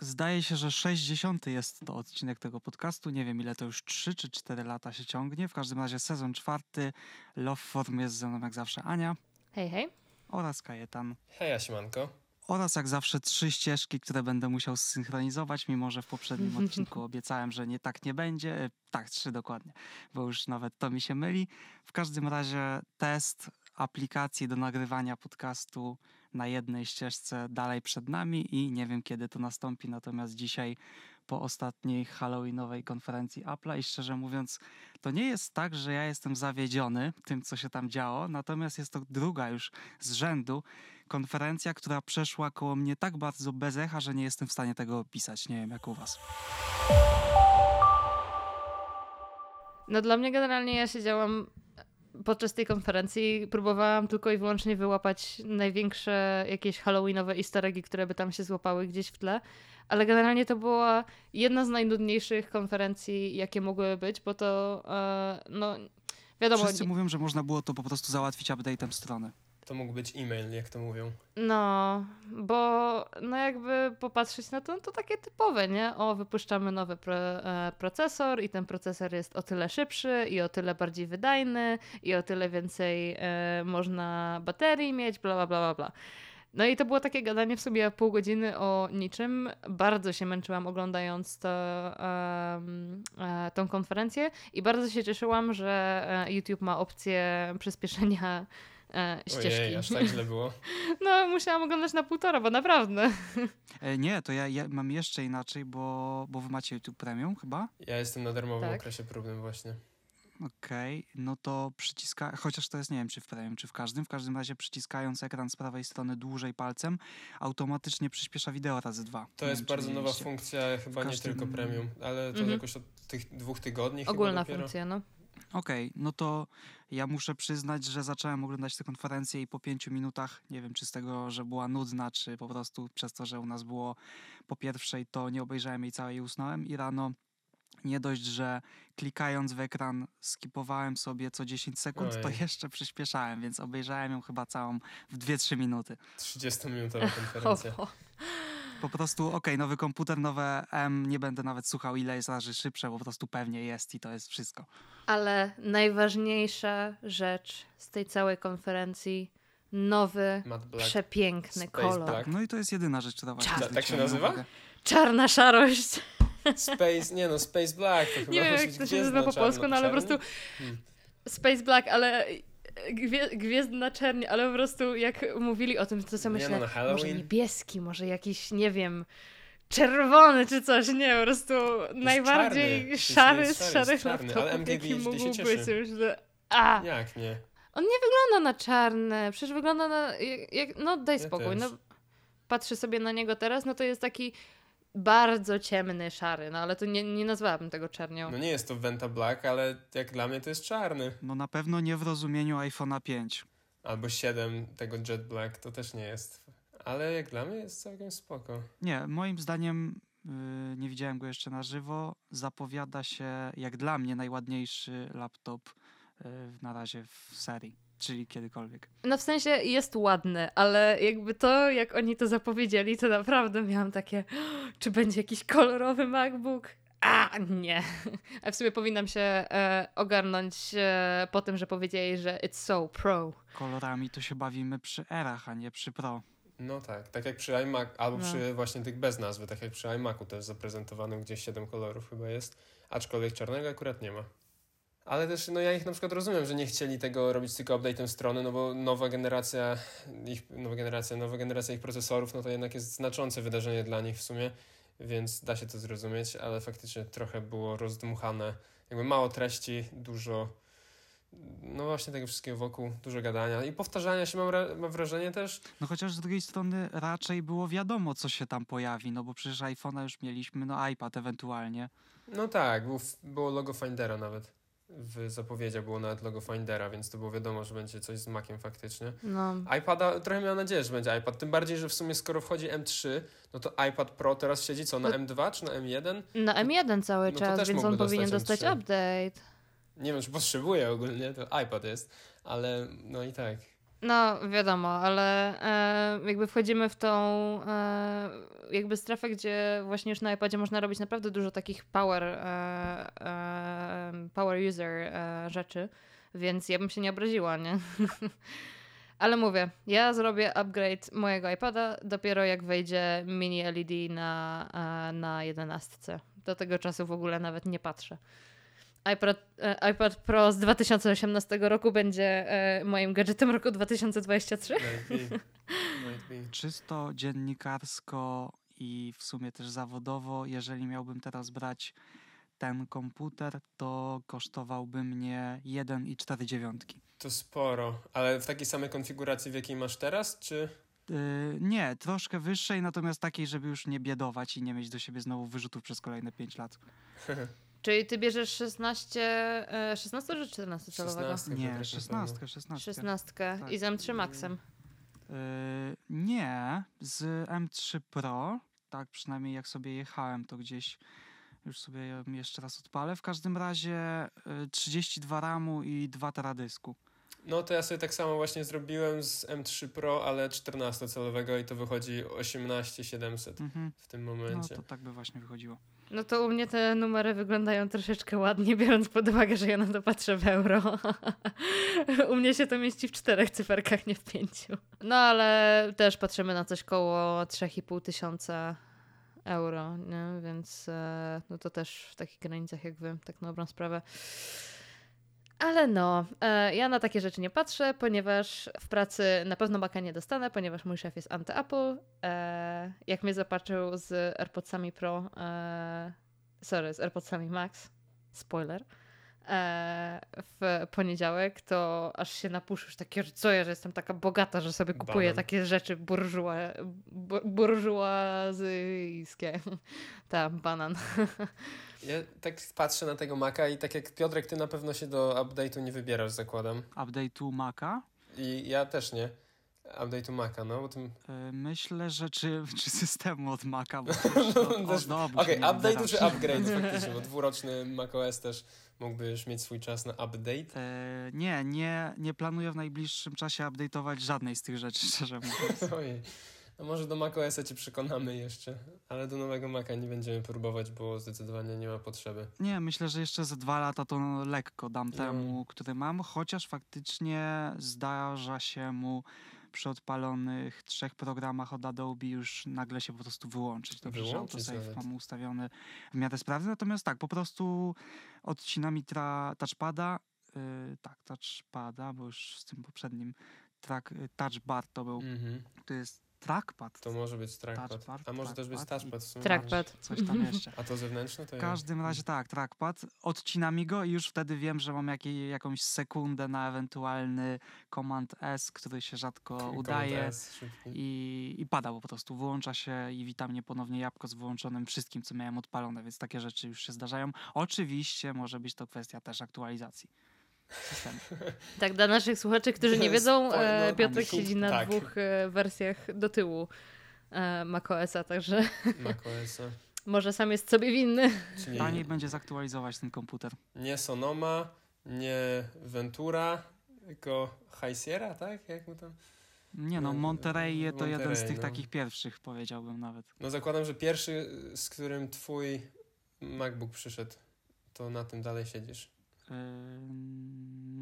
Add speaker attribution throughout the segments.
Speaker 1: Zdaje się, że 60 jest to odcinek tego podcastu. Nie wiem, ile to już 3 czy 4 lata się ciągnie. W każdym razie sezon czwarty. Love Form jest ze mną jak zawsze Ania
Speaker 2: Hej, hej.
Speaker 1: oraz Kajetan.
Speaker 3: Hej, Asimanko.
Speaker 1: Oraz jak zawsze trzy ścieżki, które będę musiał zsynchronizować, mimo że w poprzednim odcinku obiecałem, że nie tak nie będzie. E, Tak, trzy dokładnie, bo już nawet to mi się myli. W każdym razie test aplikacji do nagrywania podcastu na jednej ścieżce dalej przed nami i nie wiem kiedy to nastąpi, natomiast dzisiaj po ostatniej halloweenowej konferencji Apple'a i szczerze mówiąc, to nie jest tak, że ja jestem zawiedziony tym, co się tam działo, natomiast jest to druga już z rzędu konferencja, która przeszła koło mnie tak bardzo bez echa, że nie jestem w stanie tego opisać. Nie wiem, jak u was.
Speaker 2: No dla mnie generalnie ja siedziałam podczas tej konferencji, próbowałam tylko i wyłącznie wyłapać największe jakieś halloweenowe easter eggi, które by tam się złapały gdzieś w tle, ale generalnie to była jedna z najnudniejszych konferencji, jakie mogły być, bo to e, no wiadomo...
Speaker 1: Wszyscy mówią, że można było to po prostu załatwić update'em strony.
Speaker 3: To mógł być e-mail, jak to mówią.
Speaker 2: No, bo no jakby popatrzeć na to, no to takie typowe, nie? O, wypuszczamy nowy pro, e, procesor i ten procesor jest o tyle szybszy i o tyle bardziej wydajny i o tyle więcej e, można baterii mieć, bla, bla, bla, bla. No i to było takie gadanie w sobie pół godziny o niczym. Bardzo się męczyłam oglądając to, e, tą konferencję i bardzo się cieszyłam, że e, YouTube ma opcję przyspieszenia e, ścieżki.
Speaker 3: Ojej, aż tak źle było.
Speaker 2: No, musiałam oglądać na półtora, bo naprawdę.
Speaker 1: E, nie, to ja, ja mam jeszcze inaczej, bo, bo wy macie YouTube Premium chyba.
Speaker 3: Ja jestem na darmowym
Speaker 2: Tak.
Speaker 3: okresie próbnym właśnie.
Speaker 1: Okej, no to przyciska, chociaż to jest, nie wiem, czy w Premium, czy w każdym, w każdym razie przyciskając ekran z prawej strony dłużej palcem, automatycznie przyspiesza wideo razy dwa.
Speaker 3: To
Speaker 1: Nie
Speaker 3: jest
Speaker 1: wiem,
Speaker 3: bardzo nowa funkcja, chyba nie
Speaker 1: każdym-
Speaker 3: tylko premium, ale to
Speaker 2: Mhm.
Speaker 3: jakoś od tych dwóch tygodni chyba
Speaker 2: Ogólna funkcja, no.
Speaker 1: Okej, no to ja muszę przyznać, że zacząłem oglądać tę konferencję i po pięciu minutach, nie wiem czy z tego, że była nudna, czy po prostu przez to, że u nas było po pierwszej, to nie obejrzałem jej całej i usnąłem i rano nie dość, że klikając w ekran skipowałem sobie co 10 sekund, to
Speaker 3: Ojej.
Speaker 1: jeszcze przyspieszałem, więc obejrzałem ją chyba całą w 2-3 minuty.
Speaker 3: 30-minutowa konferencja.
Speaker 1: Po prostu, okej, nowy komputer, nowe M, nie będę nawet słuchał ile jest razy szybsze, po prostu pewnie jest i to jest wszystko.
Speaker 2: Ale najważniejsza rzecz z tej całej konferencji, nowy,
Speaker 3: Black.
Speaker 2: przepiękny
Speaker 3: Space
Speaker 2: kolor.
Speaker 3: Black.
Speaker 1: No i to jest jedyna rzecz, która właśnie
Speaker 2: Tak.
Speaker 3: Tak się nazywa?
Speaker 1: uwagę.
Speaker 2: Czarna szarość.
Speaker 3: Space, nie no, Space Black to chyba
Speaker 2: Nie wiem, jak to się nazywa po polsku, no ale po prostu
Speaker 3: Hmm.
Speaker 2: Space Black, ale gwie, gwiezdna czerni, ale po prostu jak mówili o tym, to sobie
Speaker 3: Nie
Speaker 2: myślę,
Speaker 3: no, na
Speaker 2: może niebieski, może jakiś, nie wiem, czerwony czy coś, nie, po prostu najbardziej
Speaker 3: czarny. Jest-
Speaker 2: szary
Speaker 3: jest
Speaker 2: z
Speaker 3: szary,
Speaker 2: szarych
Speaker 3: jest czarny,
Speaker 2: laptopów, jaki mógł być. Myślę, a,
Speaker 3: Jak nie?
Speaker 2: on nie wygląda na czarne, przecież wygląda na, jak, no daj
Speaker 3: Ja
Speaker 2: spokój,
Speaker 3: też.
Speaker 2: no patrzę sobie na niego teraz, no to jest taki bardzo ciemny, szary, no ale to nie, nie nazwałabym tego czernią.
Speaker 3: No nie jest to Venta Black, ale jak dla mnie to jest czarny.
Speaker 1: No na pewno nie w rozumieniu iPhone'a 5.
Speaker 3: Albo 7 tego Jet Black, to też nie jest. Ale jak dla mnie jest całkiem spoko.
Speaker 1: Nie, moim zdaniem yy, nie widziałem go jeszcze na żywo. Zapowiada się jak dla mnie najładniejszy laptop yy, na razie w serii, czyli kiedykolwiek.
Speaker 2: No w sensie jest ładny, ale jakby to, jak oni to zapowiedzieli, to naprawdę miałam takie, czy będzie jakiś kolorowy MacBook? A, nie. A w sumie powinnam się e, ogarnąć e, po tym, że powiedzieli, że it's so pro.
Speaker 1: Kolorami to się bawimy przy erach, a nie przy Pro.
Speaker 3: No tak, tak jak przy iMac, albo
Speaker 2: No.
Speaker 3: przy właśnie tych bez nazwy, tak jak przy iMacu też zaprezentowanym, gdzie 7 kolorów chyba jest, aczkolwiek czarnego akurat nie ma. Ale też, no ja ich na przykład rozumiem, że nie chcieli tego robić tylko update'em strony, no bo nowa generacja ich, nowa generacja, nowa generacja ich procesorów, no to jednak jest znaczące wydarzenie dla nich w sumie, więc da się to zrozumieć, ale faktycznie trochę było rozdmuchane, jakby mało treści, dużo, no właśnie tego wszystkiego wokół, dużo gadania i powtarzania się mam, mam wrażenie też,
Speaker 1: No chociaż z drugiej strony raczej było wiadomo, co się tam pojawi, no bo przecież iPhone'a już mieliśmy, no iPad ewentualnie.
Speaker 3: No tak, był, było logo Findera nawet. W zapowiedziach było nawet logo Findera, więc to było wiadomo, że będzie coś z Maciem faktycznie.
Speaker 2: No.
Speaker 3: iPada, trochę miałem nadzieję, że będzie iPad. Tym bardziej, że w sumie skoro wchodzi M3, no to iPad Pro teraz siedzi co, na
Speaker 2: No-
Speaker 3: M2 czy na M1?
Speaker 2: Na M1 cały
Speaker 3: No
Speaker 2: czas, więc on powinien
Speaker 3: dostać
Speaker 2: dostać
Speaker 3: M3.
Speaker 2: update.
Speaker 3: Nie wiem, czy potrzebuje ogólnie, to iPad jest, ale no i tak.
Speaker 2: No, wiadomo, ale e, jakby wchodzimy w tą e, jakby strefę, gdzie właśnie już na iPadzie można robić naprawdę dużo takich power, e, e, power user e, rzeczy, więc ja bym się nie obraziła, nie? ale mówię, ja zrobię upgrade mojego iPada dopiero jak wejdzie mini LED na, e, na 11. Do tego czasu w ogóle nawet nie patrzę iPad, e, iPad Pro z 2018 roku będzie e, moim gadżetem roku 2023.
Speaker 1: Czysto dziennikarsko i w sumie też zawodowo, jeżeli miałbym teraz brać ten komputer, to kosztowałby mnie 1,4.
Speaker 3: To sporo, ale w takiej samej konfiguracji, w jakiej masz teraz, czy...
Speaker 1: Yy, nie, troszkę wyższej, natomiast takiej, żeby już nie biedować i nie mieć do siebie znowu wyrzutów przez kolejne 5 lat.
Speaker 2: Czyli ty bierzesz 16, 16 czy 14 calowego?
Speaker 3: 16
Speaker 1: Nie,
Speaker 3: trochę
Speaker 1: 16,
Speaker 3: pewno.
Speaker 1: 16.
Speaker 2: 16
Speaker 1: Tak.
Speaker 2: i z M3 Maxem.
Speaker 1: Yy, nie, z M3 Pro, tak przynajmniej jak sobie jechałem, to gdzieś już sobie jeszcze raz odpalę. W każdym razie yy, 32 RAMu i 2 teradysku.
Speaker 3: No to ja sobie tak samo właśnie zrobiłem z M3 Pro, ale 14-calowego i to wychodzi 18700
Speaker 1: Mhm.
Speaker 3: w tym
Speaker 1: No
Speaker 3: momencie.
Speaker 1: to tak by właśnie wychodziło.
Speaker 2: No to u mnie te numery wyglądają troszeczkę ładnie, biorąc pod uwagę, że ja na to patrzę w euro. u mnie się to mieści w czterech cyferkach, nie w pięciu. No ale też patrzymy na coś koło 3,5 tysiąca euro, nie? więc e, no to też w takich granicach jak wy, tak na dobrą sprawę. Ale no, e, ja na takie rzeczy nie patrzę, ponieważ w pracy na pewno Maca nie dostanę, ponieważ mój szef jest anty-Apple. E, jak mnie zapatrzył z AirPodsami Pro, e, sorry, z AirPodsami Max, spoiler, w poniedziałek, to aż się napuszył, że takie, co ja, że jestem taka bogata, że sobie kupuję
Speaker 3: Banan.
Speaker 2: takie rzeczy burżua, bu, burżuazyjskie. Ta, banan.
Speaker 3: Ja tak patrzę na tego Maca i tak jak Piotrek, ty na pewno się do update'u nie wybierasz, zakładam.
Speaker 1: Update'u Maca.
Speaker 3: I ja też nie. Update'u Maca, no bo tym...
Speaker 1: Yy, myślę, że czy, czy systemu od Maca, bo
Speaker 3: No,
Speaker 1: to,
Speaker 3: Okej,
Speaker 1: nie
Speaker 3: update'u czy upgrade faktycznie, bo dwuroczny macOS też mógłbyś mieć swój czas na update.
Speaker 1: E, nie, nie, nie planuję w najbliższym czasie update'ować żadnej z tych rzeczy, szczerze mówiąc.
Speaker 3: Ojej. No może do macOSa cię przekonamy jeszcze, ale do nowego Maca nie będziemy próbować, bo zdecydowanie nie ma potrzeby.
Speaker 1: Nie, myślę, że jeszcze za dwa lata to lekko dam
Speaker 3: No.
Speaker 1: temu, który mam, chociaż faktycznie zdarza się mu przy odpalonych trzech programach od Adobe już nagle się po prostu wyłączyć. Dobrze, że
Speaker 3: Wyłączyć
Speaker 1: autosave
Speaker 3: nawet.
Speaker 1: mam ustawiony w miarę sprawny. Natomiast tak, po prostu odcina mi tra- touchpada, yy, tak, touchpada, bo już z tym poprzednim track, y, touch bar to był,
Speaker 3: Mhm.
Speaker 1: to jest trackpad.
Speaker 3: To może być trackpad.
Speaker 1: Touchpad,
Speaker 3: A może też być touchpad w sumie.
Speaker 2: Trackpad.
Speaker 1: Coś tam jeszcze.
Speaker 3: A to zewnętrzne to
Speaker 1: W każdym razie tak, trackpad. Odcina mi go i już wtedy wiem, że mam jakiej, jakąś sekundę na ewentualny Command S, który się rzadko
Speaker 3: Command
Speaker 1: udaje.
Speaker 3: S.
Speaker 1: I, I pada po prostu, wyłącza się i wita mnie ponownie jabłko z wyłączonym wszystkim, co miałem odpalone, więc takie rzeczy już się zdarzają. Oczywiście może być to kwestia też aktualizacji systemu.
Speaker 2: Tak, dla naszych słuchaczy, którzy nie wiedzą, e,
Speaker 3: no,
Speaker 2: Piotrek siedzi na
Speaker 3: tak.
Speaker 2: dwóch e, wersjach do tyłu e, macOSa, także
Speaker 3: macOSa.
Speaker 2: może sam jest sobie winny.
Speaker 3: Czyli
Speaker 1: Taniej będzie zaktualizować ten komputer.
Speaker 3: nie Sonoma, nie Ventura, tylko High Sierra, tak? Jak mu tam?
Speaker 1: Nie no,
Speaker 3: No,
Speaker 1: Monterey to jeden z
Speaker 3: Monterey,
Speaker 1: tych
Speaker 3: no.
Speaker 1: takich pierwszych, powiedziałbym nawet.
Speaker 3: No zakładam, że pierwszy, z którym twój MacBook przyszedł, to na tym dalej siedzisz.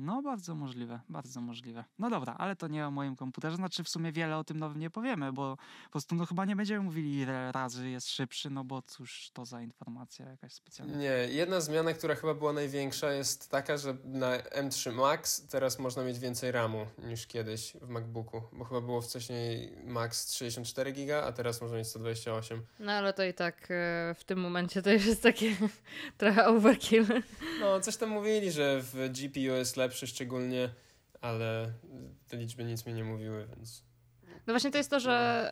Speaker 1: No, bardzo możliwe, bardzo możliwe. No dobra, ale to nie o moim komputerze. Znaczy, w sumie wiele o tym nowym nie powiemy, bo po prostu no, chyba nie będziemy mówili, ile razy jest szybszy, no bo cóż to za informacja jakaś specjalna.
Speaker 3: Nie, jedna zmiana, która chyba była największa, jest taka, że na M3 Max teraz można mieć więcej RAMu niż kiedyś w MacBooku, bo chyba było wcześniej Max 64 giga, a teraz można mieć 128.
Speaker 2: No ale to i tak e, w tym momencie to już jest takie trochę overkill.
Speaker 3: No, coś tam mówili, że w GPU jest lepszy szczególnie, ale te liczby nic mi nie mówiły, więc
Speaker 2: No właśnie to jest to, że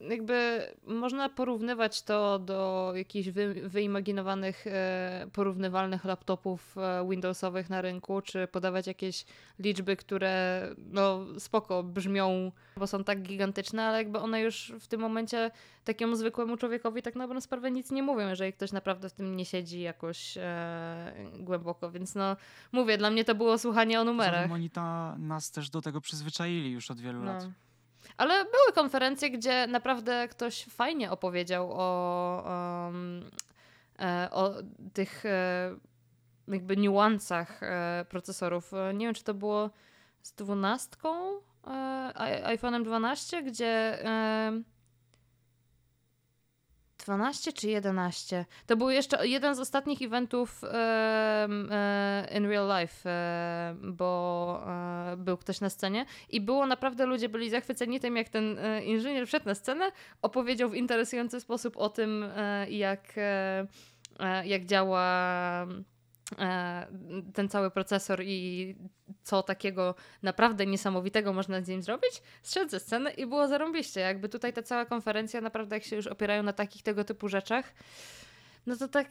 Speaker 2: jakby można porównywać to do jakichś wy, wyimaginowanych, e, porównywalnych laptopów e, Windowsowych na rynku, czy podawać jakieś liczby, które no spoko brzmią, bo są tak gigantyczne, ale jakby one już w tym momencie takiemu zwykłemu człowiekowi tak naprawdę sprawę nic nie mówią, jeżeli ktoś naprawdę w tym nie siedzi jakoś e, głęboko, więc no mówię, dla mnie to było słuchanie o numerach.
Speaker 1: Oni ta, nas też do tego przyzwyczaili już od wielu no. lat.
Speaker 2: Ale były konferencje, gdzie naprawdę ktoś fajnie opowiedział o, um, o tych e, jakby niuansach e, procesorów. Nie wiem, czy to było z dwunastką, iPhone'em 12, gdzie 12 czy 11? To był jeszcze jeden z ostatnich eventów e, in real life, e, bo e, był ktoś na scenie i było naprawdę, ludzie byli zachwyceni tym, jak ten inżynier wszedł na scenę, opowiedział w interesujący sposób o tym, jak, jak działa ten cały procesor i co takiego naprawdę niesamowitego można z nim zrobić, zszedł ze sceny i było zarąbiście. Jakby tutaj ta cała konferencja naprawdę jak się już opierają na takich tego typu rzeczach, no to tak...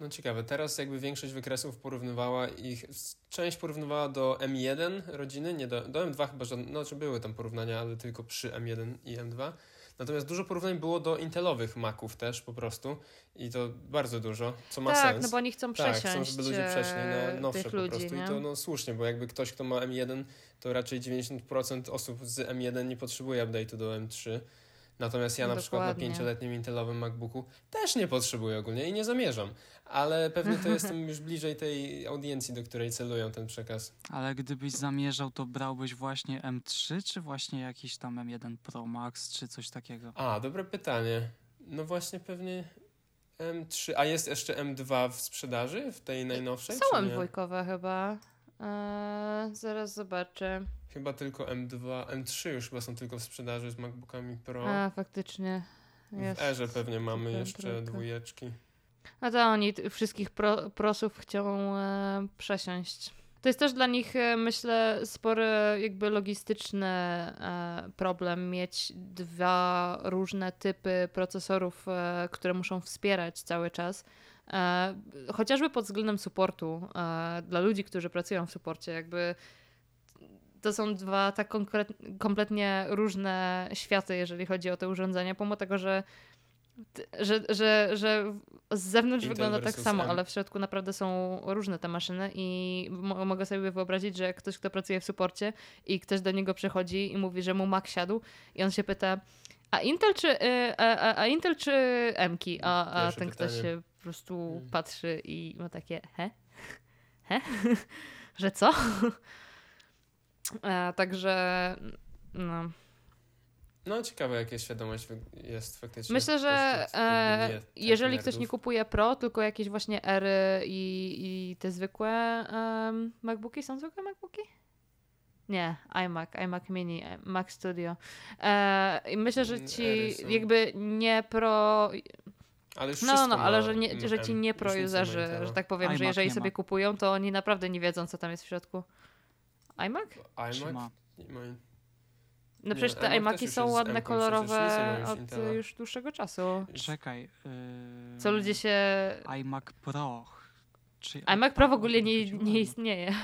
Speaker 3: No ciekawe, teraz jakby większość wykresów porównywała ich, część porównywała do M1 rodziny, nie do, do M2 chyba, że, no czy były tam porównania, ale tylko przy M1 i M2. Natomiast dużo porównań było do intelowych Maców też po prostu i to bardzo dużo, co ma
Speaker 2: tak,
Speaker 3: sens.
Speaker 2: Tak, no bo oni chcą przesiąść
Speaker 3: Tak, chcą, żeby ludzie przeszli na nowsze po prostu i to no słusznie, bo jakby ktoś, kto ma M1, to raczej 90% osób z M1 nie potrzebuje update'u do M3. Natomiast ja na przykład na pięcioletnim Intelowym MacBooku też nie potrzebuję ogólnie i nie zamierzam. Ale pewnie to jestem już bliżej tej audiencji, do której celują ten przekaz.
Speaker 1: Ale gdybyś zamierzał, to brałbyś właśnie M3, czy właśnie jakiś tam M1 Pro Max, czy coś takiego?
Speaker 3: A, dobre pytanie. No właśnie pewnie M3. A jest jeszcze M2 w sprzedaży, w tej najnowszej?
Speaker 2: Są M2 chyba. Eee, zaraz zobaczę.
Speaker 3: Chyba tylko M2, M3 już chyba są tylko w sprzedaży z MacBookami Pro.
Speaker 2: A, faktycznie.
Speaker 3: Jest. W Erze pewnie mamy jeszcze trójka. dwójeczki.
Speaker 2: A to oni wszystkich pro, prosów chcą e, przesiąść. To jest też dla nich, e, myślę, spory jakby logistyczny e, problem mieć dwa różne typy procesorów, e, które muszą wspierać cały czas. E, chociażby pod względem supportu e, dla ludzi, którzy pracują w suporcie, jakby to są dwa tak kompletnie różne światy, jeżeli chodzi o te urządzenia, pomimo tego, że że, że, że z zewnątrz Intel wygląda tak samo, M. ale w środku naprawdę są różne te maszyny i mogę sobie wyobrazić, że ktoś, kto pracuje w suporcie i ktoś do niego przychodzi i mówi, że mu Mac siadł i on się pyta, a Intel czy, y, a, a, a Intel czy Emki? A, a ten pytanie. ktoś się prostu hmm. patrzy i ma takie he? He? że co? Także no...
Speaker 3: No, ciekawe, jakie świadomość jest faktycznie.
Speaker 2: Myślę, że e, jeżeli ktoś nie kupuje Pro, tylko jakieś właśnie Ery i, i te zwykłe um, MacBooki, są zwykłe MacBooki? Nie, iMac, iMac Mini, Mac Studio. E, I myślę, że ci jakby nie Pro...
Speaker 3: Ale
Speaker 2: no, no, ale że, nie, że ci nie pro userzy, że tak powiem, iMac że jeżeli sobie kupują, to oni naprawdę nie wiedzą, co tam jest w środku. iMac?
Speaker 3: iMac?
Speaker 2: No przecież te iMaki są ładne, kolorowe już od już dłuższego czasu.
Speaker 1: Czekaj.
Speaker 2: Yy... Co ludzie się...
Speaker 1: iMac Pro.
Speaker 2: Czy iMac Pro w ogóle nie, nie istnieje.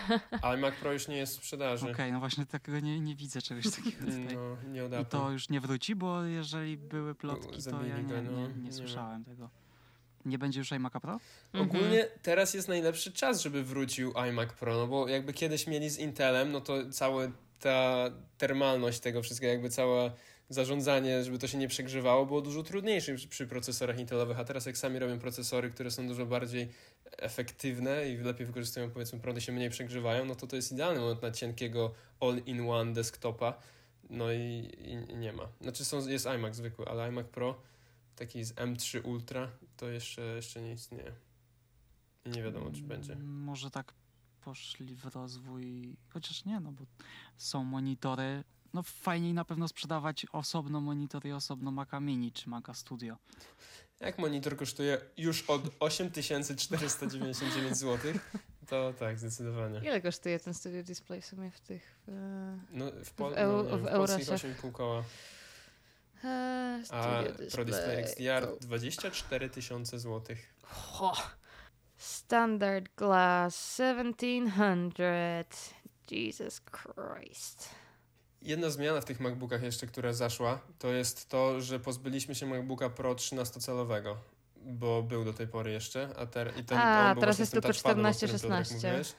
Speaker 3: iMac Pro już nie jest w sprzedaży.
Speaker 1: Okej, okay, no właśnie takiego nie, nie widzę czegoś takiego tutaj. No, nie od I to już nie wróci, bo jeżeli były plotki, to ja nie, no, nie, nie, nie słyszałem tego. Nie będzie już iMac Pro?
Speaker 3: Ogólnie mhm. teraz jest najlepszy czas, żeby wrócił iMac Pro, no bo jakby kiedyś mieli z Intelem, no to cały ta termalność tego wszystkiego, jakby całe zarządzanie, żeby to się nie przegrzewało, było dużo trudniejsze przy, przy procesorach intelowych, a teraz jak sami robią procesory, które są dużo bardziej efektywne i lepiej wykorzystują powiedzmy prądy, się mniej przegrzewają, no to to jest idealny moment na cienkiego all-in-one desktopa. No i, i, nie ma. Znaczy są, jest iMac zwykły, ale iMac Pro taki z M3 Ultra to jeszcze, jeszcze nie istnieje. I nie wiadomo, czy będzie.
Speaker 1: Może tak poszli w rozwój, chociaż nie, no bo są monitory. No fajniej na pewno sprzedawać osobno monitor i osobno Maca Mini czy Maca Studio.
Speaker 3: Jak monitor kosztuje już od 8499 zł, To tak, zdecydowanie.
Speaker 2: Ile kosztuje ten Studio Display w sumie w tych... e,
Speaker 3: No, w, Pol-
Speaker 2: W eu-
Speaker 3: no, nie,
Speaker 2: w
Speaker 3: w polskich
Speaker 2: Eurosie.
Speaker 3: 8,5 koła.
Speaker 2: e,
Speaker 3: A
Speaker 2: Studio
Speaker 3: Pro Display XDR
Speaker 2: to-
Speaker 3: 24 tysiące złotych.
Speaker 2: Standard Glass 1700. Jesus Christ.
Speaker 3: Jedna zmiana w tych MacBookach jeszcze, która zaszła, to jest to, że pozbyliśmy się MacBooka Pro 13-calowego, bo był do tej pory jeszcze, a ter- i ten
Speaker 2: A, teraz jest tylko
Speaker 3: touchpadem, o
Speaker 2: 14,
Speaker 3: którym Piotrek
Speaker 2: 16.
Speaker 3: mówiłeś.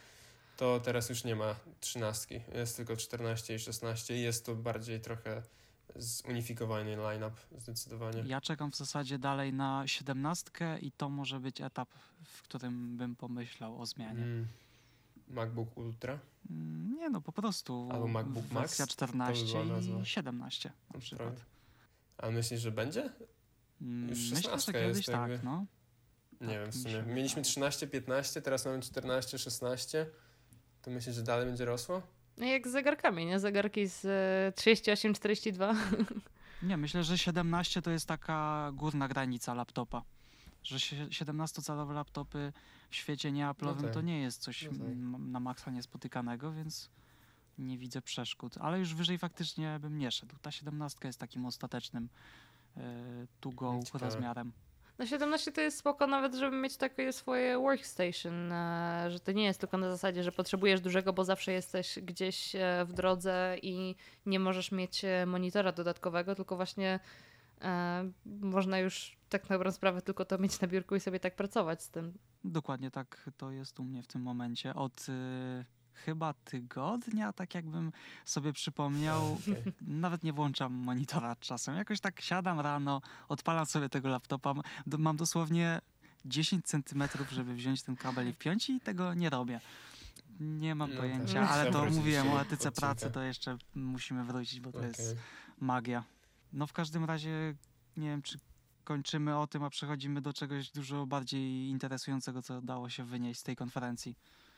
Speaker 3: To teraz już nie ma 13, jest tylko 14 i 16 i jest to bardziej trochę zunifikowany line-up zdecydowanie.
Speaker 1: Ja czekam w zasadzie dalej na siedemnastkę i to może być etap, w którym bym pomyślał o zmianie.
Speaker 3: Mm. MacBook Ultra
Speaker 1: Mm, Nie no, po prostu
Speaker 3: Albo MacBook Max?
Speaker 1: wersja
Speaker 3: To by
Speaker 1: 14
Speaker 3: była nazwa.
Speaker 1: i 17 na przykład.
Speaker 3: A myślisz, że będzie?
Speaker 1: Mm,
Speaker 3: Już
Speaker 1: Myślę, że
Speaker 3: 16
Speaker 1: kiedyś
Speaker 3: jest
Speaker 1: tak,
Speaker 3: jakby.
Speaker 1: no.
Speaker 3: Nie
Speaker 1: Tak,
Speaker 3: wiem, w
Speaker 1: mi
Speaker 3: sumie. Mieliśmy
Speaker 1: wydaje.
Speaker 3: 13, 15, teraz mamy 14, 16. To myślisz, że dalej będzie rosło?
Speaker 2: No jak z zegarkami, nie? Zegarki z e, 38, 42.
Speaker 1: Nie, myślę, że 17 to jest taka górna granica laptopa. Że sie- 17-calowe laptopy w świecie nieaplowym
Speaker 3: No tak.
Speaker 1: to nie jest coś
Speaker 3: No tak.
Speaker 1: na maksa niespotykanego, więc nie widzę przeszkód. Ale już wyżej faktycznie bym nie szedł. Ta 17 jest takim ostatecznym e, to go
Speaker 3: Ciekawe.
Speaker 1: rozmiarem.
Speaker 2: No 17 to jest spoko nawet, żeby mieć takie swoje workstation, e, że to nie jest tylko na zasadzie, że potrzebujesz dużego, bo zawsze jesteś gdzieś e, w drodze i nie możesz mieć e, monitora dodatkowego, tylko właśnie e, można już tak na dobrą sprawę tylko to mieć na biurku i sobie tak pracować z tym.
Speaker 1: Dokładnie tak to jest u mnie w tym momencie. Od y, chyba tygodnia, tak jakbym sobie przypomniał,
Speaker 3: Okej.
Speaker 1: nawet nie włączam monitora czasem. Jakoś tak siadam rano, odpalam sobie tego laptopa. Mam dosłownie 10 centymetrów, żeby wziąć ten kabel i wpiąć i tego nie robię. Nie mam
Speaker 3: No
Speaker 1: pojęcia,
Speaker 2: tak.
Speaker 1: ale to mówiłem o etyce
Speaker 3: odcinka.
Speaker 1: pracy, to jeszcze musimy wrócić, bo to
Speaker 3: Okej.
Speaker 1: jest magia. No w każdym razie nie wiem, czy kończymy o tym, a przechodzimy do czegoś dużo bardziej interesującego, co dało się wynieść z tej konferencji.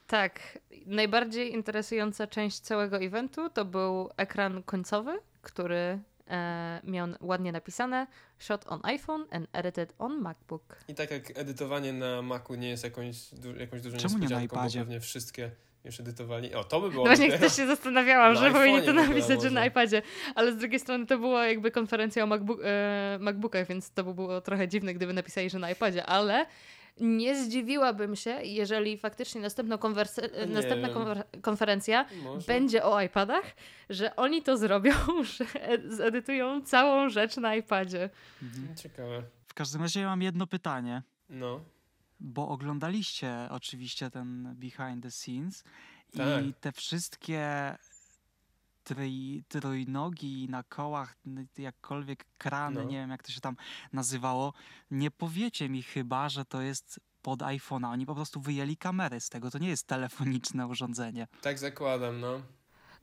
Speaker 2: Tak, najbardziej interesująca część całego eventu to był ekran końcowy, który e, miał ładnie napisane Shot on iPhone and edited on MacBook.
Speaker 3: I tak jak edytowanie na Macu nie jest jakąś, du- jakąś dużą
Speaker 1: Czemu nie na
Speaker 3: niespodzianką, bo pewnie wszystkie już edytowali. O, to by było
Speaker 2: No właśnie też się zastanawiałam,
Speaker 3: Na
Speaker 2: że powinni to napisać, że na iPadzie, ale z drugiej strony to była jakby konferencja o MacBook, e, MacBookach, więc to by było trochę dziwne, gdyby napisali, że na iPadzie, ale nie zdziwiłabym się, jeżeli faktycznie konwerse- następna konfer- konferencja
Speaker 3: Może.
Speaker 2: będzie o iPadach, że oni to zrobią, że ed- zedytują całą rzecz na iPadzie.
Speaker 1: Mhm.
Speaker 3: Ciekawe.
Speaker 1: W każdym razie ja mam jedno pytanie,
Speaker 3: No.
Speaker 1: Bo oglądaliście oczywiście ten behind the scenes
Speaker 3: Tak.
Speaker 1: i te wszystkie trój, trójnogi na kołach, jakkolwiek krany,
Speaker 3: No.
Speaker 1: nie wiem jak to się tam nazywało, nie powiecie mi chyba, że to jest pod iPhone'a. Oni po prostu wyjęli kamerę z tego. To nie jest telefoniczne urządzenie.
Speaker 3: Tak zakładam, no.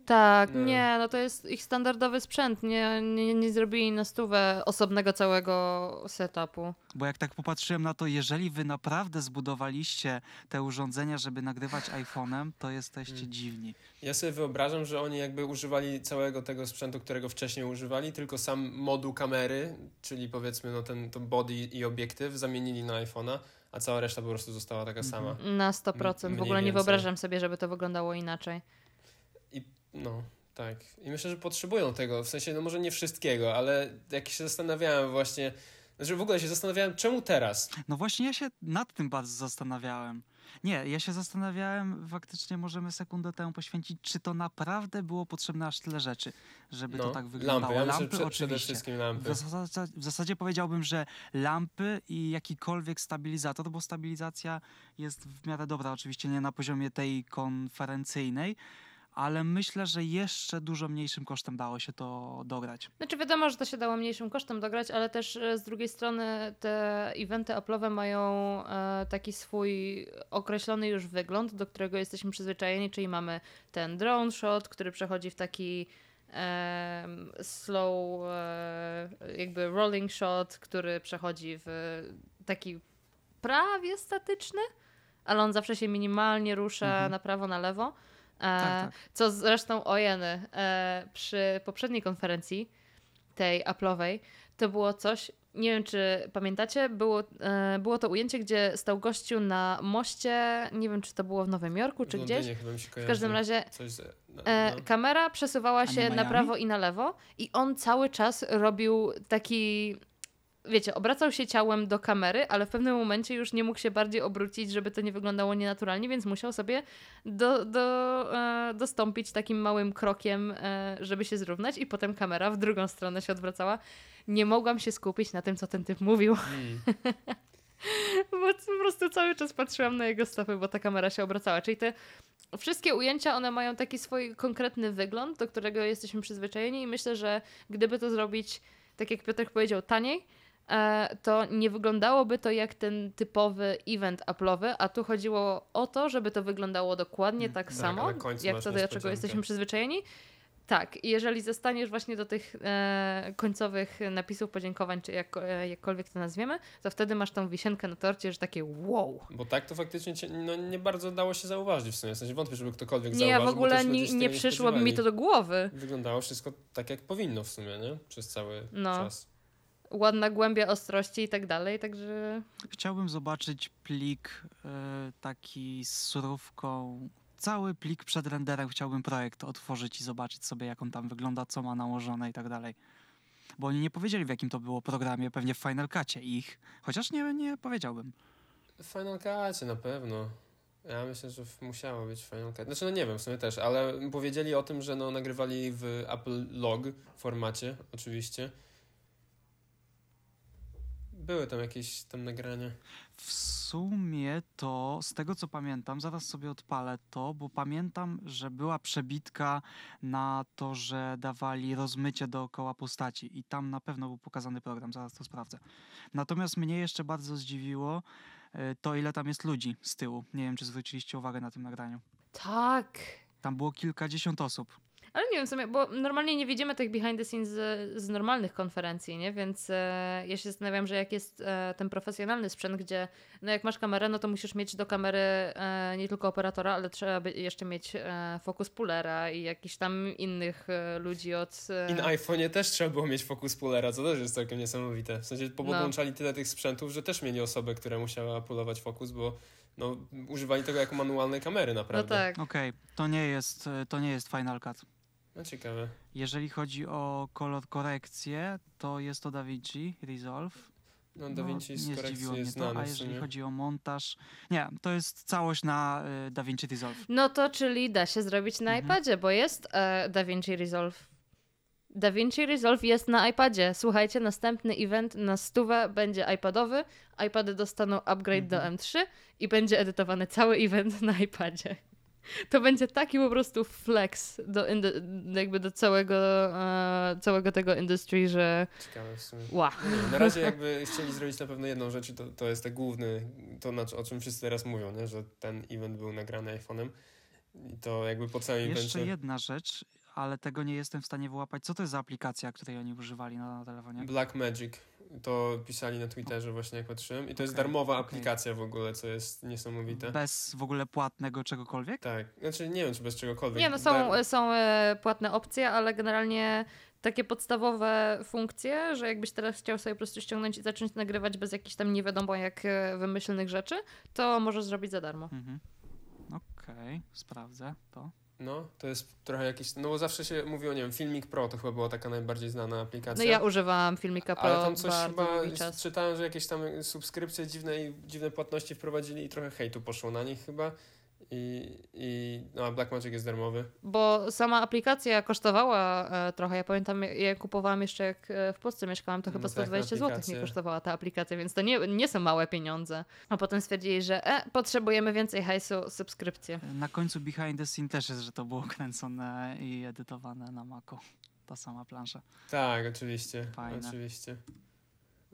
Speaker 2: Tak, nie, no to jest ich standardowy sprzęt, nie, nie, nie zrobili na stówę osobnego całego setupu.
Speaker 1: Bo jak tak popatrzyłem na to, jeżeli wy naprawdę zbudowaliście te urządzenia, żeby nagrywać iPhone'em, to jesteście
Speaker 3: Mm.
Speaker 1: dziwni.
Speaker 3: Ja sobie wyobrażam, że oni jakby używali całego tego sprzętu, którego wcześniej używali, tylko sam moduł kamery, czyli powiedzmy no ten to body i obiektyw zamienili na iPhone'a, a cała reszta po prostu została taka
Speaker 1: Mhm.
Speaker 3: sama.
Speaker 2: Na 100%.
Speaker 3: M-
Speaker 2: w ogóle nie wyobrażam sobie, żeby to wyglądało inaczej.
Speaker 3: No, tak. I myślę, że potrzebują tego. W sensie, no może nie wszystkiego, ale jak się zastanawiałem właśnie, znaczy w ogóle się zastanawiałem, czemu teraz?
Speaker 1: No właśnie ja się nad tym bardzo zastanawiałem. Nie, ja się zastanawiałem, faktycznie możemy sekundę temu poświęcić, czy to naprawdę było potrzebne aż tyle rzeczy, żeby
Speaker 3: no,
Speaker 1: to tak wyglądało.
Speaker 3: lampy. Ja
Speaker 1: Lampy
Speaker 3: prze, przede
Speaker 1: oczywiście.
Speaker 3: wszystkim
Speaker 1: W
Speaker 3: lampy.
Speaker 1: zasadzie, w zasadzie powiedziałbym, że lampy i jakikolwiek stabilizator, bo stabilizacja jest w miarę dobra, oczywiście nie na poziomie tej konferencyjnej, ale myślę, że jeszcze dużo mniejszym kosztem dało się to dograć.
Speaker 2: Znaczy wiadomo, że to się dało mniejszym kosztem dograć, ale też e, z drugiej strony te eventy Apple'owe mają e, taki swój określony już wygląd, do którego jesteśmy przyzwyczajeni, czyli mamy ten drone shot, który przechodzi w taki slow e, jakby rolling shot, który przechodzi w taki prawie statyczny, ale on zawsze się minimalnie rusza
Speaker 1: Mhm.
Speaker 2: na prawo, na lewo. E,
Speaker 1: Tak, tak.
Speaker 2: co zresztą ojeny, e, przy poprzedniej konferencji, tej Apple'owej, to było coś nie wiem, czy pamiętacie, było, e, było to ujęcie, gdzie stał gościu na moście, nie wiem, czy to było w Nowym Jorku, czy
Speaker 3: W
Speaker 2: gdzieś.
Speaker 3: Chyba mi się
Speaker 2: W każdym razie
Speaker 3: z, no, no.
Speaker 2: kamera przesuwała się na prawo i na lewo i on cały czas robił taki... Wiecie, obracał się ciałem do kamery, ale w pewnym momencie już nie mógł się bardziej obrócić, żeby to nie wyglądało nienaturalnie, więc musiał sobie do, do, e, dostąpić takim małym krokiem, e, żeby się zrównać, i potem kamera w drugą stronę się odwracała. Nie mogłam się skupić na tym, co ten typ mówił.
Speaker 3: Mm.
Speaker 2: Bo po prostu cały czas patrzyłam na jego stopy, bo ta kamera się obracała. Czyli te wszystkie ujęcia, one mają taki swój konkretny wygląd, do którego jesteśmy przyzwyczajeni i myślę, że gdyby to zrobić, tak jak Piotr powiedział, taniej, to nie wyglądałoby to jak ten typowy event Apple'owy, a tu chodziło o to, żeby to wyglądało dokładnie
Speaker 1: Mm,
Speaker 2: tak,
Speaker 3: tak,
Speaker 2: samo, jak to, do czego jesteśmy przyzwyczajeni. Tak, i jeżeli zostaniesz właśnie do tych e, końcowych napisów podziękowań, czy jak, e, jakkolwiek to nazwiemy, to wtedy masz tą wisienkę na torcie, że takie wow.
Speaker 3: Bo tak to faktycznie cię, no, nie bardzo dało się zauważyć w sumie. W sensie wątpię, żeby ktokolwiek
Speaker 2: Nie, ja
Speaker 3: zauważył,
Speaker 2: w
Speaker 3: bo też
Speaker 2: ogóle nie, nie
Speaker 3: tego
Speaker 2: przyszłoby mi to do głowy.
Speaker 3: Wyglądało wszystko tak, jak powinno w sumie, nie? Przez cały
Speaker 2: No.
Speaker 3: czas.
Speaker 2: Ładna głębia ostrości i tak dalej, także
Speaker 1: Chciałbym zobaczyć plik y, taki z surówką. Cały plik przed renderem chciałbym projekt otworzyć i zobaczyć sobie, jak on tam wygląda, co ma nałożone i tak dalej. Bo oni nie powiedzieli, w jakim to było programie, pewnie w Final Cutie ich, chociaż nie, nie powiedziałbym.
Speaker 3: W Final Cutie na pewno. Ja myślę, że musiało być w Final Cut. Znaczy, no nie wiem, w sumie też, ale powiedzieli o tym, że no, nagrywali w Apple Log formacie, oczywiście. Były tam jakieś tam nagrania.
Speaker 1: W sumie to, z tego co pamiętam, zaraz sobie odpalę to, bo pamiętam, że była przebitka na to, że dawali rozmycie dookoła postaci i tam na pewno był pokazany program, zaraz to sprawdzę. Natomiast mnie jeszcze bardzo zdziwiło y, to, ile tam jest ludzi z tyłu. Nie wiem, czy zwróciliście uwagę na tym nagraniu.
Speaker 2: tak.
Speaker 1: Tam było kilkadziesiąt osób.
Speaker 2: Ale nie wiem sumie, bo normalnie nie widzimy tych behind the scenes z, z normalnych konferencji, nie? Więc e, ja się zastanawiam, że jak jest e, ten profesjonalny sprzęt, gdzie no jak masz kamerę, no to musisz mieć do kamery e, nie tylko operatora, ale trzeba by jeszcze mieć e, fokus pullera i jakichś tam innych e, ludzi od... E,
Speaker 3: I na iPhone'ie też trzeba było mieć fokus pullera, co też jest całkiem niesamowite. W sensie
Speaker 2: No.
Speaker 3: podłączali tyle tych sprzętów, że też mieli osobę, która musiała pulować fokus, bo no, używali tego jako manualnej kamery
Speaker 2: no
Speaker 3: naprawdę.
Speaker 2: tak.
Speaker 1: Okej, to nie jest, to nie jest Final Cut.
Speaker 3: No ciekawe.
Speaker 1: Jeżeli chodzi o kolor korekcję, to jest to DaVinci Resolve.
Speaker 3: No DaVinci z
Speaker 1: nie
Speaker 3: korekcji
Speaker 1: zdziwiło mnie
Speaker 3: jest
Speaker 1: to, a jeżeli chodzi o montaż, nie, to jest całość na y, DaVinci Resolve.
Speaker 2: No to czyli da się zrobić na
Speaker 1: Mhm.
Speaker 2: iPadzie, bo jest DaVinci Resolve. DaVinci Resolve jest na iPadzie. Słuchajcie, następny event na stówę będzie iPadowy. iPady dostaną upgrade do
Speaker 1: Mhm.
Speaker 2: M3 i będzie edytowany cały event na iPadzie. To będzie taki po prostu flex do, jakby do całego, e, całego tego industry, że
Speaker 3: Ciekawe w sumie.
Speaker 2: wow.
Speaker 3: Na razie jakby chcieli zrobić na pewno jedną rzecz i to, to jest ten główny, to na, o czym wszyscy teraz mówią, nie? że ten event był nagrany iPhone'em i to jakby po całym
Speaker 1: Jeszcze
Speaker 3: evencie...
Speaker 1: jedna rzecz, ale tego nie jestem w stanie wyłapać. Co to jest za aplikacja, której oni używali na, na telefonie?
Speaker 3: Black Magic. To pisali na Twitterze właśnie jak patrzyłem i to jest
Speaker 1: Okej,
Speaker 3: darmowa
Speaker 1: okej.
Speaker 3: aplikacja w ogóle, co jest niesamowite.
Speaker 1: Bez w ogóle płatnego czegokolwiek?
Speaker 3: Tak, znaczy nie wiem czy bez czegokolwiek.
Speaker 2: Nie, no są,
Speaker 3: Dar-
Speaker 2: są e, płatne opcje, ale generalnie takie podstawowe funkcje, że jakbyś teraz chciał sobie po prostu ściągnąć i zacząć nagrywać bez jakichś tam nie wiadomo jak e, wymyślnych rzeczy, to możesz zrobić za darmo.
Speaker 1: Mhm. Okej, sprawdzę to.
Speaker 3: No, to jest trochę jakieś, no bo zawsze się mówiło, nie wiem, Filmik Pro to chyba była taka najbardziej znana aplikacja.
Speaker 2: No ja używałam Filmika Pro
Speaker 3: Ale tam coś chyba czytałem, że jakieś tam subskrypcje dziwne i dziwne płatności wprowadzili i trochę hejtu poszło na nich chyba. I, i no, Blackmagic jest darmowy.
Speaker 2: Bo sama aplikacja kosztowała e, trochę. Ja pamiętam, ja kupowałam jeszcze jak e, w Polsce mieszkałam, to
Speaker 3: No
Speaker 2: chyba
Speaker 3: tak,
Speaker 2: 120 zł mi kosztowała ta aplikacja, więc to nie, nie są małe pieniądze. A potem stwierdzili, że e, potrzebujemy więcej hajsu, subskrypcję.
Speaker 1: Na końcu behind the scene też jest, że to było kręcone i edytowane na Macu. Ta sama plansza.
Speaker 3: Tak, oczywiście.
Speaker 1: Fajne.
Speaker 3: Oczywiście.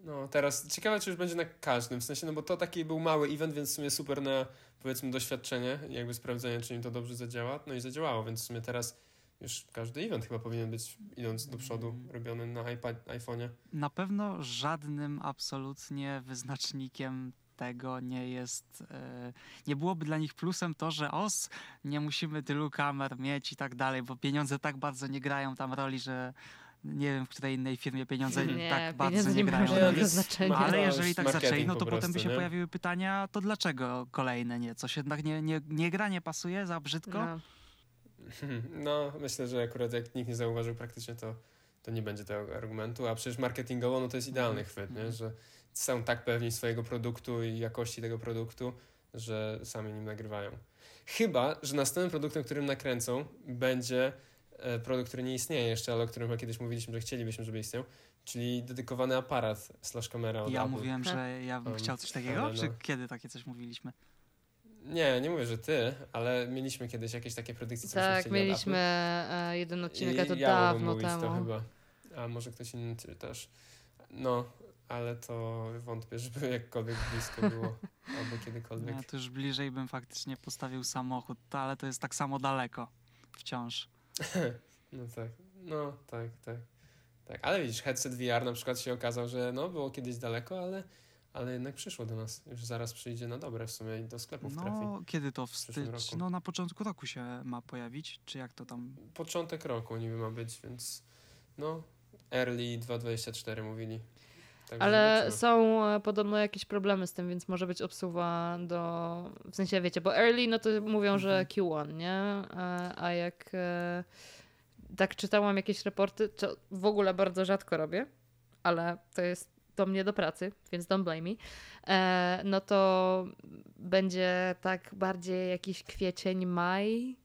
Speaker 3: No, teraz ciekawe, czy już będzie na każdym, w sensie, no bo to taki był mały event, więc w sumie super na, powiedzmy, doświadczenie, jakby sprawdzenie, czy im to dobrze zadziała, no i zadziałało, więc w sumie teraz już każdy event chyba powinien być, idąc do przodu,
Speaker 1: Mm.
Speaker 3: robiony na iPad, iPhone'ie.
Speaker 1: Na pewno żadnym absolutnie wyznacznikiem tego nie jest. e, nie byłoby dla nich plusem to, że os, nie musimy tylu kamer mieć i tak dalej, bo pieniądze tak bardzo nie grają tam roli, że nie wiem, w której innej firmie pieniądze
Speaker 2: Nie,
Speaker 1: tak bardzo nie
Speaker 2: nie
Speaker 1: grają. nic.
Speaker 2: znaczenia.
Speaker 1: No, ale
Speaker 3: To
Speaker 1: jeżeli tak zaczęli, no
Speaker 3: po
Speaker 1: to potem by
Speaker 3: prostu,
Speaker 1: się
Speaker 3: nie?
Speaker 1: pojawiły pytania, to dlaczego kolejne nie? Coś jednak nie, nie, nie gra, nie pasuje, za brzydko?
Speaker 2: No.
Speaker 3: No, myślę, że akurat jak nikt nie zauważył praktycznie, to, to nie będzie tego argumentu, a przecież marketingowo no to jest idealny chwyt, nie? że są tak pewni swojego produktu i jakości tego produktu, że sami nim nagrywają. Chyba, że następnym produktem, którym nakręcą, będzie produkt, który nie istnieje jeszcze, ale o którym chyba kiedyś mówiliśmy, że chcielibyśmy, żeby istniał, czyli dedykowany aparat slash kamera
Speaker 1: Ja
Speaker 3: Apple.
Speaker 1: mówiłem,
Speaker 2: Tak.
Speaker 1: że ja bym
Speaker 3: Um,
Speaker 1: chciał coś takiego?
Speaker 3: ale
Speaker 1: Czy
Speaker 3: no.
Speaker 1: kiedy takie coś mówiliśmy?
Speaker 3: Nie, nie mówię, że ty, ale mieliśmy kiedyś jakieś takie predykcje,
Speaker 2: Tak, mieliśmy
Speaker 3: Apple.
Speaker 2: e, jeden odcinek, a to
Speaker 3: ja
Speaker 2: dawno
Speaker 3: mówić
Speaker 2: temu.
Speaker 3: To chyba. A może ktoś inny też. No, ale to wątpię, żeby jakkolwiek blisko było. albo kiedykolwiek.
Speaker 1: Ja to już bliżej bym faktycznie postawił samochód, ale to jest tak samo daleko wciąż.
Speaker 3: No tak, no tak, tak. Tak, ale widzisz, headset VR na przykład się okazał, że no było kiedyś daleko, ale, ale jednak przyszło do nas. Już zaraz przyjdzie na dobre w sumie i do sklepów trafi.
Speaker 1: No, kiedy to w styczniu? No, na początku roku się ma pojawić, czy jak to tam?
Speaker 3: Początek roku niby ma być, więc no early 2.24 mówili. Także
Speaker 2: Ale są e, podobno jakieś problemy z tym, więc może być obsuwa do. W sensie wiecie, bo early no to mówią, że
Speaker 1: Mhm.
Speaker 2: Q1, nie? A, a jak e, tak czytałam jakieś raporty, co w ogóle bardzo rzadko robię, ale to jest do mnie do pracy, więc don't blame me. E, no to będzie tak bardziej jakiś kwiecień, maj,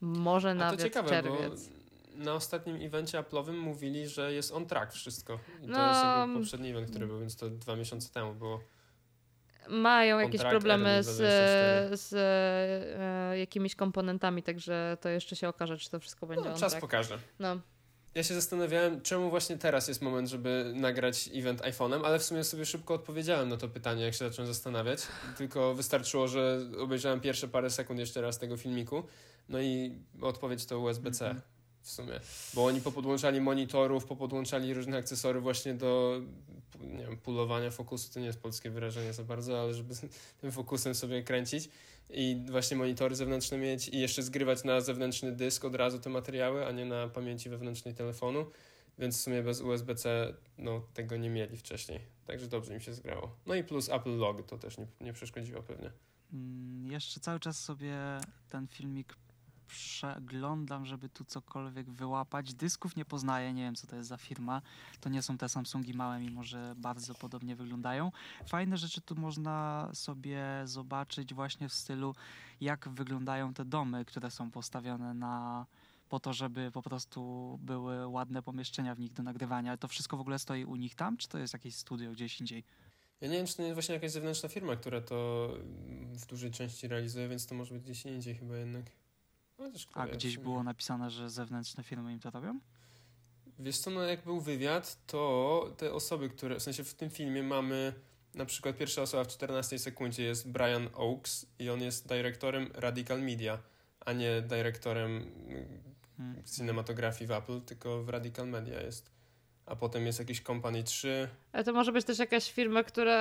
Speaker 2: może nawet
Speaker 3: ciekawe,
Speaker 2: czerwiec.
Speaker 3: bo na ostatnim evencie Apple'owym mówili, że jest on track wszystko. I to
Speaker 2: No,
Speaker 3: jest jakby poprzedni event, który był, więc to dwa miesiące temu było.
Speaker 2: mają jakieś problemy z,
Speaker 3: 24.
Speaker 2: z e, jakimiś komponentami, także to jeszcze się okaże, czy to wszystko będzie
Speaker 3: No,
Speaker 2: on
Speaker 3: czas
Speaker 2: track.
Speaker 3: pokaże.
Speaker 2: No,
Speaker 3: Ja się zastanawiałem, czemu właśnie teraz jest moment, żeby nagrać event iPhone'em, ale w sumie sobie szybko odpowiedziałem na to pytanie, jak się zacząłem zastanawiać. Tylko wystarczyło, że obejrzałem pierwsze parę sekund jeszcze raz tego filmiku, no i odpowiedź to USB-C
Speaker 1: Mhm.
Speaker 3: W sumie. Bo oni popodłączali monitorów, popodłączali różne akcesory właśnie do nie wiem, pulowania fokusu, to nie jest polskie wyrażenie za bardzo, ale żeby tym fokusem sobie kręcić i właśnie monitory zewnętrzne mieć i jeszcze zgrywać na zewnętrzny dysk od razu te materiały, a nie na pamięci wewnętrznej telefonu, więc w sumie bez USB-C no, tego nie mieli wcześniej. Także dobrze im się zgrało. No i plus Apple Log to też nie, nie przeszkodziło pewnie.
Speaker 1: Mm, Jeszcze cały czas sobie ten filmik przeglądam, żeby tu cokolwiek wyłapać. Dysków nie poznaję, nie wiem co to jest za firma. To nie są te Samsungi małe, mimo że bardzo podobnie wyglądają. Fajne rzeczy tu można sobie zobaczyć właśnie w stylu, jak wyglądają te domy, które są postawione na po to, żeby po prostu były ładne pomieszczenia w nich do nagrywania. To wszystko w ogóle stoi u nich tam, czy to jest jakieś studio gdzieś indziej?
Speaker 3: Ja nie wiem, czy to nie właśnie jakaś zewnętrzna firma, która to w dużej części realizuje, więc to może być gdzieś indziej chyba jednak. Chociaż
Speaker 1: A gdzieś było napisane, że zewnętrzne firmy im to robią?
Speaker 3: Wiesz co, no jak był wywiad, to te osoby, które, w sensie w tym filmie mamy na przykład pierwsza osoba w 14 sekundzie jest Brian Oakes i on jest dyrektorem Radical Media, a nie dyrektorem mm,
Speaker 1: Hmm.
Speaker 3: cinematografii w Apple, tylko w Radical Media jest. A potem jest jakiś Company 3.
Speaker 2: ale to może być też jakaś firma, która,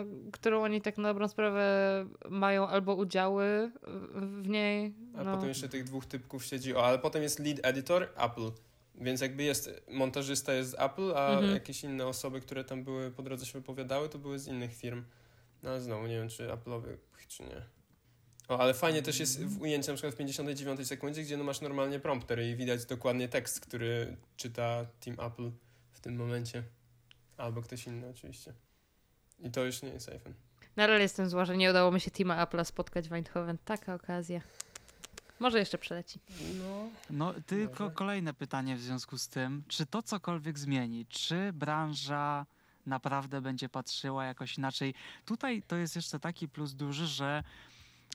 Speaker 2: e, którą oni tak na dobrą sprawę mają albo udziały w- niej.
Speaker 3: A
Speaker 2: No.
Speaker 3: potem jeszcze tych dwóch typków siedzi. O, ale potem jest lead editor Apple. Więc jakby jest, montażysta jest z Apple, a
Speaker 2: Mhm.
Speaker 3: jakieś inne osoby, które tam były po drodze się wypowiadały, to były z innych firm. No ale znowu nie wiem, czy Apple'owych, czy nie. O, ale fajnie też jest w ujęciu na przykład w 59 sekundzie, gdzie no masz normalnie prompter i widać dokładnie tekst, który czyta Team Apple w tym momencie. Albo ktoś inny oczywiście. I to już nie jest iPhone.
Speaker 2: Nadal jestem zła, że nie udało mi się Tima Apple'a spotkać w Eindhoven. Taka okazja. Może jeszcze przyleci.
Speaker 3: No.
Speaker 1: No, tylko
Speaker 3: Może.
Speaker 1: kolejne pytanie w związku z tym, czy to cokolwiek zmieni? Czy branża naprawdę będzie patrzyła jakoś inaczej? Tutaj to jest jeszcze taki plus duży, że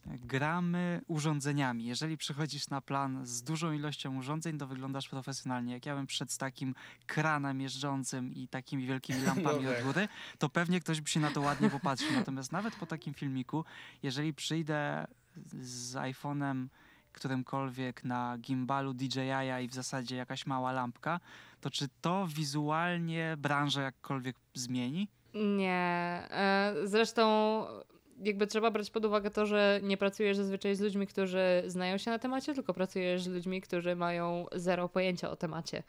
Speaker 1: gramy urządzeniami. Jeżeli przychodzisz na plan z dużą ilością urządzeń, to wyglądasz profesjonalnie. Jak ja bym przed takim kranem jeżdżącym i takimi wielkimi lampami
Speaker 3: No
Speaker 1: od
Speaker 3: tak.
Speaker 1: góry, to pewnie ktoś by się na to ładnie popatrzył. Natomiast nawet po takim filmiku, jeżeli przyjdę z iPhone'em którymkolwiek na gimbalu DJI i w zasadzie jakaś mała lampka, to czy to wizualnie branżę jakkolwiek zmieni?
Speaker 2: Nie. E, Zresztą jakby trzeba brać pod uwagę to, że nie pracujesz zazwyczaj z ludźmi, którzy znają się na temacie, tylko pracujesz z ludźmi, którzy mają zero pojęcia o temacie.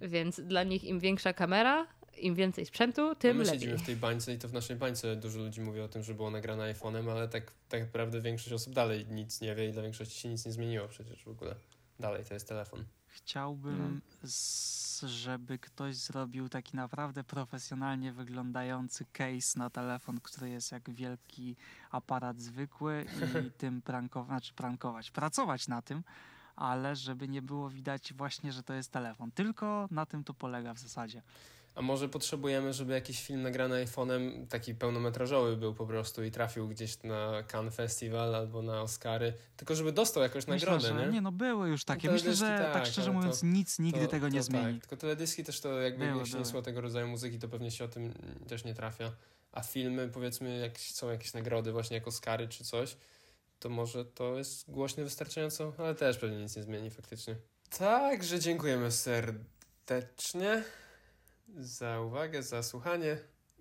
Speaker 2: Więc dla nich im większa kamera, im więcej sprzętu, tym
Speaker 3: no my
Speaker 2: lepiej.
Speaker 3: siedzimy w tej bańce i to w naszej bańce dużo ludzi mówi o tym, że było nagrane iPhone'em, ale tak, tak naprawdę większość osób dalej nic nie wie i dla większości się nic nie zmieniło przecież w ogóle. Dalej to jest telefon.
Speaker 1: Chciałbym, z, żeby ktoś zrobił taki naprawdę profesjonalnie wyglądający case na telefon, który jest jak wielki aparat zwykły i tym prankować, znaczy prankować, pracować na tym, ale żeby nie było widać właśnie, że to jest telefon. Tylko na tym to polega w zasadzie.
Speaker 3: A może potrzebujemy, żeby jakiś film nagrany iPhone'em, taki pełnometrażowy był po prostu i trafił gdzieś na Cannes Festival albo na Oscary, tylko żeby dostał jakąś
Speaker 1: Myślę,
Speaker 3: nagrodę,
Speaker 1: że
Speaker 3: nie?
Speaker 1: nie, no były już takie.
Speaker 3: No
Speaker 1: Myślę, że tak,
Speaker 3: tak,
Speaker 1: szczerze
Speaker 3: ale to-
Speaker 1: mówiąc nic nigdy
Speaker 3: To-
Speaker 1: tego nie
Speaker 3: to
Speaker 1: zmieni.
Speaker 3: Tak. Tylko teledyski też to jakby jak się nie słucha tego rodzaju muzyki, to pewnie się o tym też nie trafia. A filmy, powiedzmy, jak są jakieś nagrody właśnie jak Oscary czy coś, to może to jest głośne wystarczająco, ale też pewnie nic nie zmieni faktycznie. Także dziękujemy serdecznie za uwagę, za słuchanie,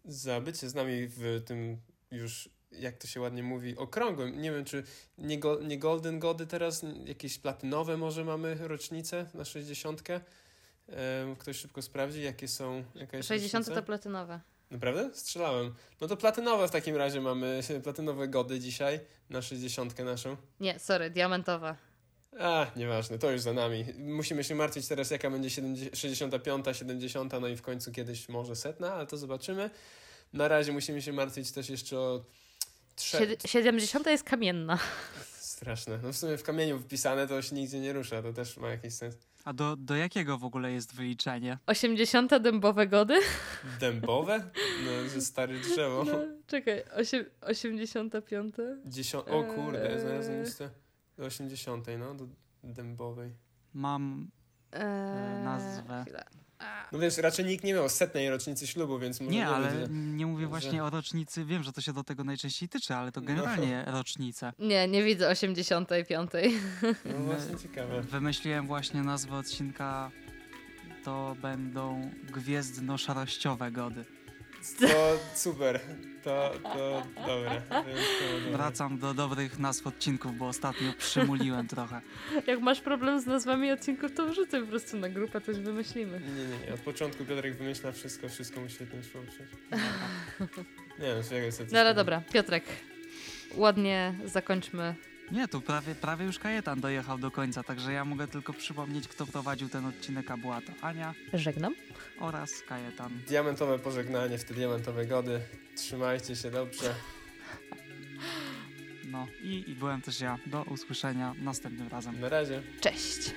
Speaker 3: za bycie z nami w tym już, jak to się ładnie mówi, okrągłym. Nie wiem, czy nie, go, nie Golden Gody teraz, jakieś platynowe może mamy rocznice na 60. Em, Ktoś szybko sprawdzi, jakie są. Jaka jest
Speaker 2: 60
Speaker 3: rocznica?
Speaker 2: to platynowe.
Speaker 3: Naprawdę? Strzelałem. No to platynowe w takim razie mamy, platynowe gody dzisiaj na 60 naszą.
Speaker 2: Nie, sorry, diamentowa.
Speaker 3: A, nieważne, to już za nami. Musimy się martwić teraz, jaka będzie 70, 65, 70, no i w końcu kiedyś może setna, ale to zobaczymy. Na razie musimy się martwić też jeszcze o trze...
Speaker 2: Sied- 70 jest kamienna.
Speaker 3: Straszne. No w sumie w kamieniu wpisane to się nigdzie nie rusza, to też ma jakiś sens.
Speaker 1: A do, do jakiego w ogóle jest wyliczenie?
Speaker 2: 80 dębowe gody?
Speaker 3: Dębowe? No, że stare drzewo.
Speaker 2: No, czekaj, osiem, 85?
Speaker 3: Dziesią... O kurde,
Speaker 2: Eee.
Speaker 3: znalazłem listę do 80, no, do dębowej.
Speaker 1: Mam
Speaker 2: Eee,
Speaker 1: nazwę.
Speaker 3: No wiesz, raczej nikt nie miał setnej rocznicy ślubu, więc może
Speaker 1: Nie,
Speaker 3: nie
Speaker 1: ale
Speaker 3: będzie.
Speaker 1: nie mówię
Speaker 3: że-
Speaker 1: właśnie o rocznicy. Wiem, że to się do tego najczęściej tyczy, ale to
Speaker 3: No.
Speaker 1: generalnie rocznice.
Speaker 2: Nie, nie widzę 85.
Speaker 3: No właśnie ciekawe.
Speaker 1: Wymyśliłem właśnie nazwę odcinka. To będą gwiezdno-szarościowe gody.
Speaker 3: To super. To, to dobre.
Speaker 1: Wracam do dobrych nazw odcinków, bo ostatnio przymuliłem trochę.
Speaker 2: Jak masz problem z nazwami odcinków, to wrzucaj po prostu na grupę, coś wymyślimy.
Speaker 3: Nie, nie, nie. Od początku Piotrek wymyśla wszystko, wszystko mu świetnie szło przecież. Nie wiem, czego jest
Speaker 2: No ale dobra, Piotrek, ładnie zakończmy.
Speaker 1: Nie, tu prawie, prawie już Kajetan dojechał do końca, także ja mogę tylko przypomnieć, kto prowadził ten odcinek, a była to Ania
Speaker 2: Żegnam.
Speaker 1: oraz Kajetan.
Speaker 3: Diamentowe pożegnanie w te diamentowe gody. Trzymajcie się dobrze.
Speaker 1: No i, i byłem też ja. Do usłyszenia następnym razem.
Speaker 3: Na razie.
Speaker 2: Cześć.